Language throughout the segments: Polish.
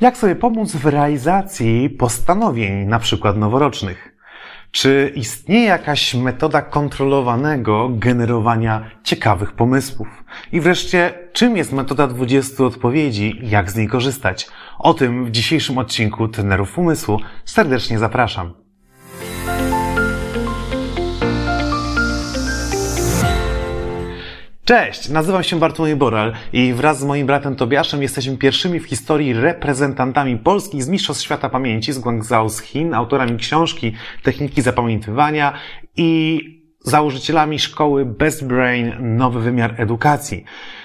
Jak sobie pomóc w realizacji postanowień, na przykład noworocznych? Czy istnieje jakaś metoda kontrolowanego generowania ciekawych pomysłów? I wreszcie, czym jest metoda 20 odpowiedzi i jak z niej korzystać? O tym w dzisiejszym odcinku Tenerów Umysłu serdecznie zapraszam. Cześć, nazywam się Bartłomiej Boral i wraz z moim bratem Tobiaszem jesteśmy pierwszymi w historii reprezentantami Polski z Mistrzostw Świata Pamięci z Guangzhou z Chin, autorami książki Techniki Zapamiętywania i założycielami szkoły Best Brain Nowy Wymiar Edukacji.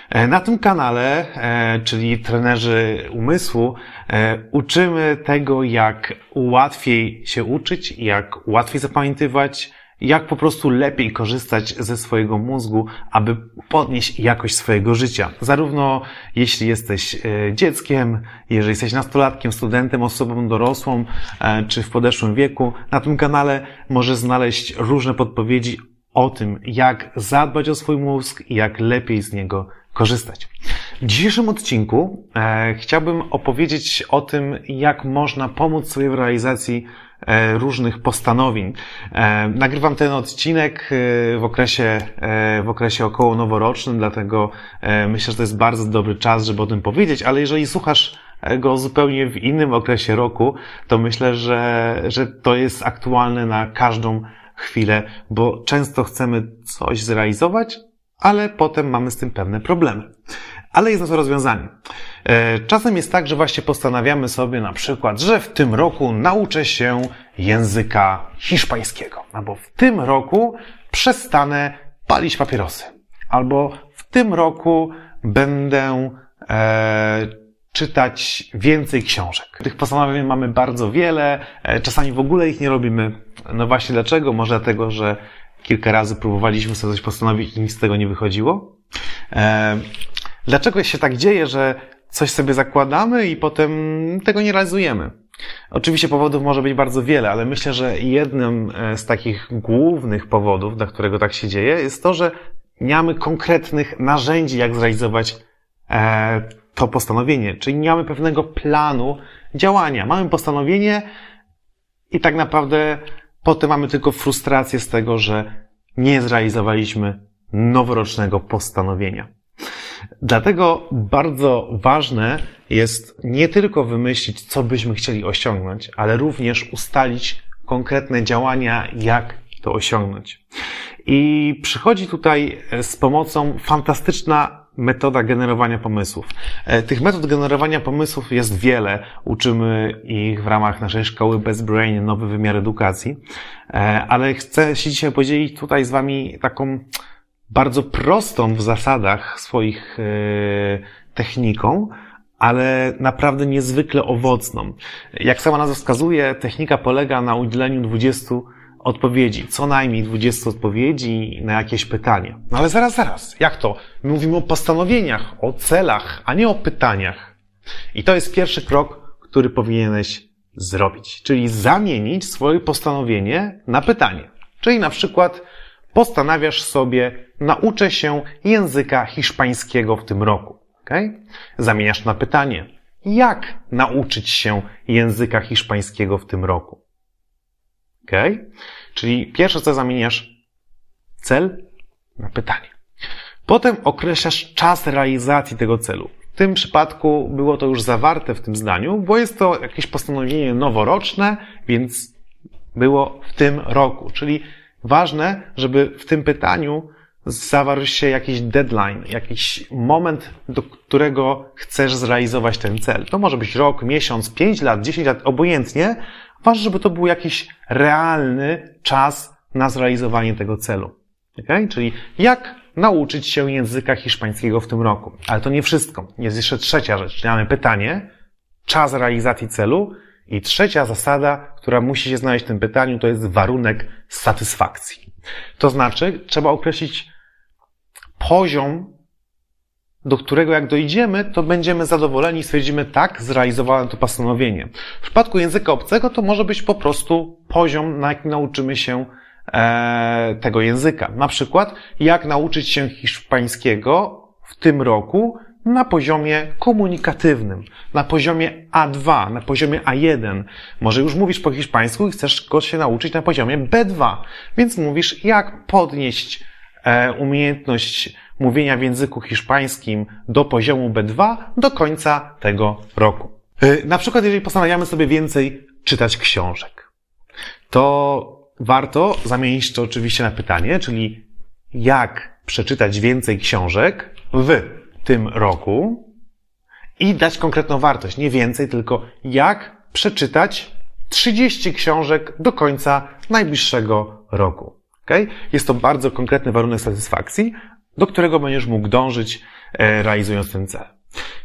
E, na tym kanale, e, czyli trenerzy umysłu, e, uczymy tego, jak łatwiej się uczyć, jak łatwiej zapamiętywać, jak po prostu lepiej korzystać ze swojego mózgu, aby podnieść jakość swojego życia. Zarówno jeśli jesteś e, dzieckiem, jeżeli jesteś nastolatkiem, studentem, osobą dorosłą, e, czy w podeszłym wieku, na tym kanale możesz znaleźć różne podpowiedzi o tym, jak zadbać o swój mózg i jak lepiej z niego korzystać. W dzisiejszym odcinku e, chciałbym opowiedzieć o tym, jak można pomóc sobie w realizacji różnych postanowień. E, nagrywam ten odcinek e, w okresie, w okresie około noworocznym, dlatego myślę, że to jest bardzo dobry czas, żeby o tym powiedzieć, ale jeżeli słuchasz go zupełnie w innym okresie roku, to myślę, że, że to jest aktualne na każdą chwilę, bo często chcemy coś zrealizować, ale potem mamy z tym pewne problemy. Ale jest na to rozwiązanie. E, czasem jest tak, że właśnie postanawiamy sobie na przykład, że w tym roku nauczę się języka hiszpańskiego, albo w tym roku przestanę palić papierosy, albo w tym roku będę e, czytać więcej książek. Tych postanowień mamy bardzo wiele, e, czasami w ogóle ich nie robimy. No właśnie dlaczego? Może dlatego, że kilka razy próbowaliśmy sobie coś postanowić i nic z tego nie wychodziło. E, dlaczego się tak dzieje, że coś sobie zakładamy i potem tego nie realizujemy. Oczywiście powodów może być bardzo wiele, ale myślę, że jednym e, z takich głównych powodów, dla którego tak się dzieje, jest to, że nie mamy konkretnych narzędzi, jak zrealizować e, to postanowienie, czyli nie mamy pewnego planu działania. Mamy postanowienie i tak naprawdę potem mamy tylko frustrację z tego, że nie zrealizowaliśmy noworocznego postanowienia. Dlatego bardzo ważne jest nie tylko wymyślić, co byśmy chcieli osiągnąć, ale również ustalić konkretne działania, jak to osiągnąć. I przychodzi tutaj z pomocą fantastyczna metoda generowania pomysłów. E, tych metod generowania pomysłów jest wiele. Uczymy ich w ramach naszej szkoły Best Brain, nowy wymiar edukacji. E, ale chcę się dzisiaj podzielić tutaj z Wami taką bardzo prostą w zasadach swoich e, techniką, ale naprawdę niezwykle owocną. Jak sama nazwa wskazuje, technika polega na udzieleniu 20 odpowiedzi, co najmniej 20 odpowiedzi na jakieś pytanie. No ale zaraz, zaraz, jak to? My mówimy o postanowieniach, o celach, a nie o pytaniach. I to jest pierwszy krok, który powinieneś zrobić, czyli zamienić swoje postanowienie na pytanie. Czyli na przykład postanawiasz sobie, nauczę się języka hiszpańskiego w tym roku. Okay? Zamieniasz na pytanie, jak nauczyć się języka hiszpańskiego w tym roku? Okay? Czyli pierwsze co zamieniasz cel na pytanie. Potem określasz czas realizacji tego celu. W tym przypadku było to już zawarte w tym zdaniu, bo jest to jakieś postanowienie noworoczne, więc było w tym roku. Czyli ważne, żeby w tym pytaniu zawarł się jakiś deadline, jakiś moment, do którego chcesz zrealizować ten cel. To może być rok, miesiąc, pięć lat, dziesięć lat, obojętnie. Ważne, żeby to był jakiś realny czas na zrealizowanie tego celu. Okay? Czyli jak nauczyć się języka hiszpańskiego w tym roku. Ale to nie wszystko. Jest jeszcze trzecia rzecz. Czyli mamy pytanie, czas realizacji celu i trzecia zasada, która musi się znaleźć w tym pytaniu, to jest warunek satysfakcji. To znaczy, trzeba określić poziom, do którego jak dojdziemy, to będziemy zadowoleni i stwierdzimy, tak, zrealizowałem to postanowienie. W przypadku języka obcego to może być po prostu poziom, na jaki nauczymy się e, tego języka. Na przykład, jak nauczyć się hiszpańskiego w tym roku na poziomie komunikatywnym, na poziomie A2, na poziomie A1. Może już mówisz po hiszpańsku i chcesz go się nauczyć na poziomie B2, więc mówisz, jak podnieść e, umiejętność mówienia w języku hiszpańskim do poziomu B2 do końca tego roku. E, na przykład, jeżeli postanawiamy sobie więcej czytać książek, to warto zamienić to oczywiście na pytanie, czyli jak przeczytać więcej książek w tym roku i dać konkretną wartość. Nie więcej, tylko jak przeczytać 30 książek do końca najbliższego roku. Okay? Jest to bardzo konkretny warunek satysfakcji, do którego będziesz mógł dążyć, e, realizując ten cel.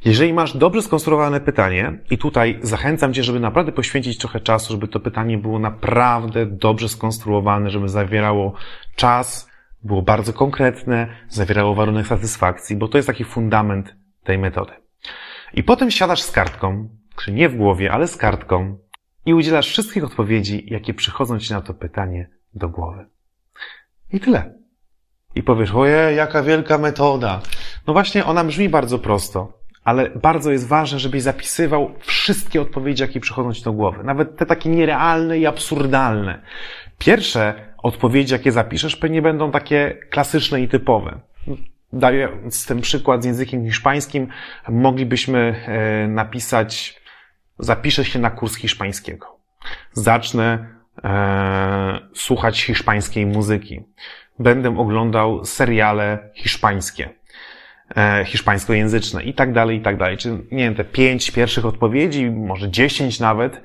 Jeżeli masz dobrze skonstruowane pytanie, i tutaj zachęcam Cię, żeby naprawdę poświęcić trochę czasu, żeby to pytanie było naprawdę dobrze skonstruowane, żeby zawierało czas, było bardzo konkretne, zawierało warunek satysfakcji, bo to jest taki fundament tej metody. I potem siadasz z kartką, czy nie w głowie, ale z kartką i udzielasz wszystkich odpowiedzi, jakie przychodzą Ci na to pytanie do głowy. I tyle. I powiesz, oje, jaka wielka metoda. No właśnie, ona brzmi bardzo prosto, ale bardzo jest ważne, żebyś zapisywał wszystkie odpowiedzi, jakie przychodzą Ci do głowy. Nawet te takie nierealne i absurdalne. Pierwsze odpowiedzi, jakie zapiszesz, pewnie będą takie klasyczne i typowe. Dając ten przykład z językiem hiszpańskim, moglibyśmy e, napisać, zapiszę się na kurs hiszpańskiego. Zacznę e, słuchać hiszpańskiej muzyki. Będę oglądał seriale hiszpańskie, e, hiszpańskojęzyczne i tak dalej, i tak dalej. Czy, nie wiem, te pięć pierwszych odpowiedzi, może dziesięć nawet,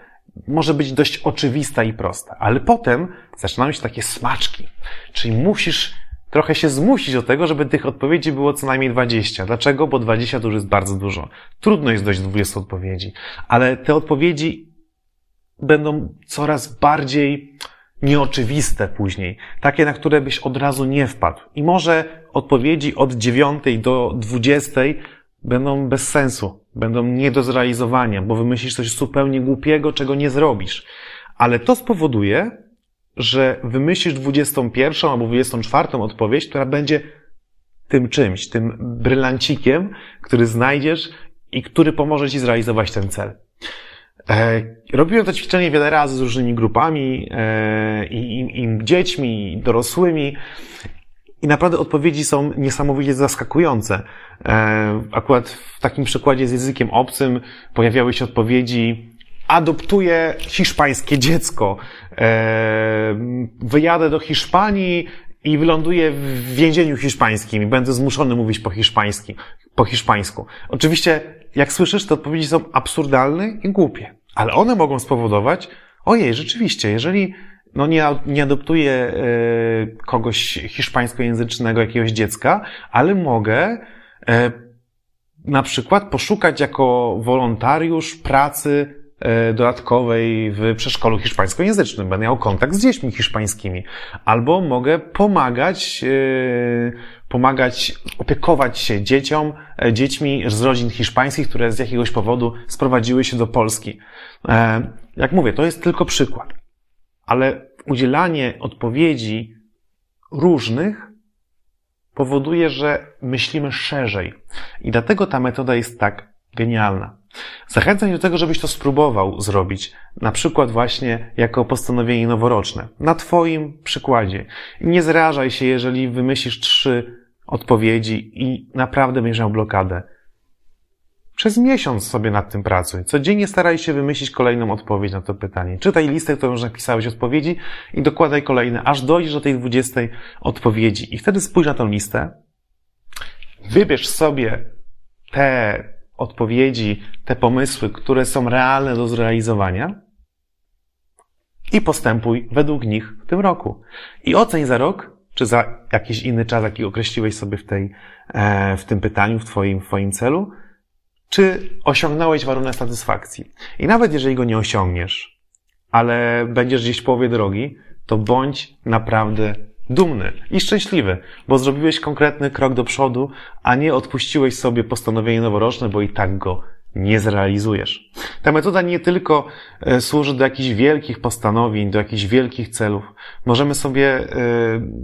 może być dość oczywista i prosta, ale potem zaczynają się takie smaczki. Czyli musisz trochę się zmusić do tego, żeby tych odpowiedzi było co najmniej 20. Dlaczego? Bo 20 to już jest bardzo dużo. Trudno jest dojść do 20 odpowiedzi, ale te odpowiedzi będą coraz bardziej nieoczywiste później. Takie, na które byś od razu nie wpadł. I może odpowiedzi od 9 do 20 będą bez sensu, będą nie do zrealizowania, bo wymyślisz coś zupełnie głupiego, czego nie zrobisz. Ale to spowoduje, że wymyślisz 21 albo 24 odpowiedź, która będzie tym czymś, tym brylancikiem, który znajdziesz i który pomoże ci zrealizować ten cel. E, robiłem to ćwiczenie wiele razy z różnymi grupami e, i, i, i dziećmi, i dorosłymi i naprawdę odpowiedzi są niesamowicie zaskakujące. E, akurat w takim przykładzie z językiem obcym pojawiały się odpowiedzi adoptuję hiszpańskie dziecko, e, wyjadę do Hiszpanii i wyląduję w więzieniu hiszpańskim i będę zmuszony mówić po, hiszpański, po hiszpańsku. Oczywiście, jak słyszysz, te odpowiedzi są absurdalne i głupie, ale one mogą spowodować, ojej, rzeczywiście, jeżeli no nie, nie adoptuję e, kogoś hiszpańskojęzycznego, jakiegoś dziecka, ale mogę e, na przykład poszukać jako wolontariusz pracy e, dodatkowej w przedszkolu hiszpańskojęzycznym. Będę miał kontakt z dziećmi hiszpańskimi. Albo mogę pomagać, pomagać, opiekować się dzieciom, dziećmi z rodzin hiszpańskich, które z jakiegoś powodu sprowadziły się do Polski. Jak mówię, to jest tylko przykład ale udzielanie odpowiedzi różnych powoduje, że myślimy szerzej. I dlatego ta metoda jest tak genialna. Zachęcam do tego, żebyś to spróbował zrobić, na przykład właśnie jako postanowienie noworoczne, na Twoim przykładzie. Nie zrażaj się, jeżeli wymyślisz trzy odpowiedzi i naprawdę będziesz miał blokadę. Przez miesiąc sobie nad tym pracuj. Codziennie staraj się wymyślić kolejną odpowiedź na to pytanie. Czytaj listę, którą już napisałeś odpowiedzi i dokładaj kolejne, aż dojdziesz do tej dwudziestej odpowiedzi. I wtedy spójrz na tę listę, wybierz sobie te odpowiedzi, te pomysły, które są realne do zrealizowania i postępuj według nich w tym roku. I oceń za rok, czy za jakiś inny czas, jaki określiłeś sobie w, tej, e, w tym pytaniu, w twoim, w twoim celu, czy osiągnąłeś warunek satysfakcji. I nawet jeżeli go nie osiągniesz, ale będziesz gdzieś w połowie drogi, to bądź naprawdę dumny i szczęśliwy, bo zrobiłeś konkretny krok do przodu, a nie odpuściłeś sobie postanowienie noworoczne, bo i tak go nie zrealizujesz. Ta metoda nie tylko e, służy do jakichś wielkich postanowień, do jakichś wielkich celów. Możemy sobie e,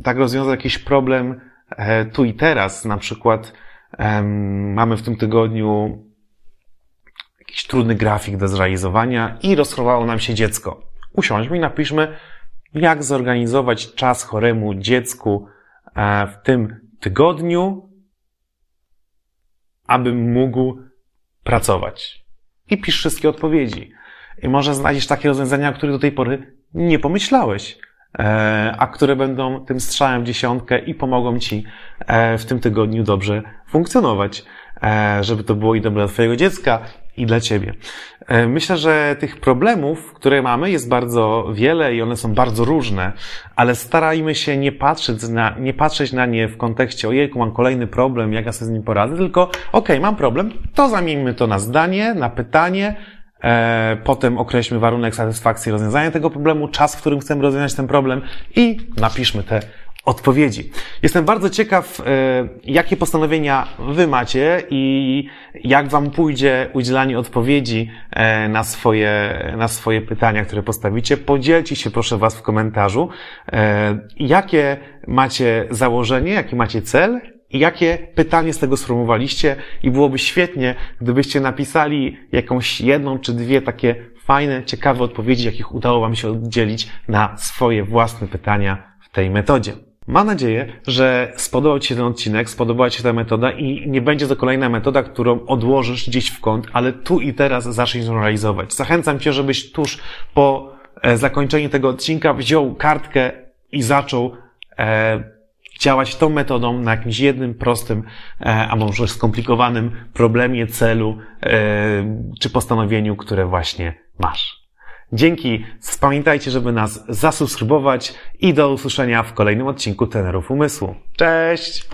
tak rozwiązać jakiś problem e, tu i teraz, na przykład mamy w tym tygodniu jakiś trudny grafik do zrealizowania i rozchorowało nam się dziecko. Usiądźmy i napiszmy, jak zorganizować czas choremu dziecku e, w tym tygodniu, aby mógł pracować. I pisz wszystkie odpowiedzi. I może znajdziesz takie rozwiązania, o których do tej pory nie pomyślałeś, e, a które będą tym strzałem w dziesiątkę i pomogą ci e, w tym tygodniu dobrze funkcjonować, żeby to było i dobre dla Twojego dziecka, i dla Ciebie. E, myślę, że tych problemów, które mamy, jest bardzo wiele i one są bardzo różne, ale starajmy się nie patrzeć na, nie patrzeć na nie w kontekście ojejku, mam kolejny problem, jak ja sobie z nim poradzę, tylko okej, okay, mam problem, to zamieńmy to na zdanie, na pytanie, e, potem określmy warunek satysfakcji rozwiązania tego problemu, czas, w którym chcemy rozwiązać ten problem i napiszmy te odpowiedzi. Jestem bardzo ciekaw, e, jakie postanowienia Wy macie i jak Wam pójdzie udzielanie odpowiedzi e, na swoje, na swoje pytania, które postawicie. Podzielcie się proszę Was w komentarzu, e, jakie macie założenie, jaki macie cel i jakie pytanie z tego sformułowaliście i byłoby świetnie, gdybyście napisali jakąś jedną czy dwie takie fajne, ciekawe odpowiedzi, jakich udało Wam się oddzielić na swoje własne pytania w tej metodzie. Mam nadzieję, że spodobał Ci się ten odcinek, spodobała Ci się ta metoda i nie będzie to kolejna metoda, którą odłożysz gdzieś w kąt, ale tu i teraz zacznij ją realizować. Zachęcam Cię, żebyś tuż po e, zakończeniu tego odcinka wziął kartkę i zaczął e, działać tą metodą na jakimś jednym prostym, e, a może skomplikowanym problemie, celu e, czy postanowieniu, które właśnie masz. Dzięki, pamiętajcie, żeby nas zasubskrybować i do usłyszenia w kolejnym odcinku Tenerów Umysłu. Cześć!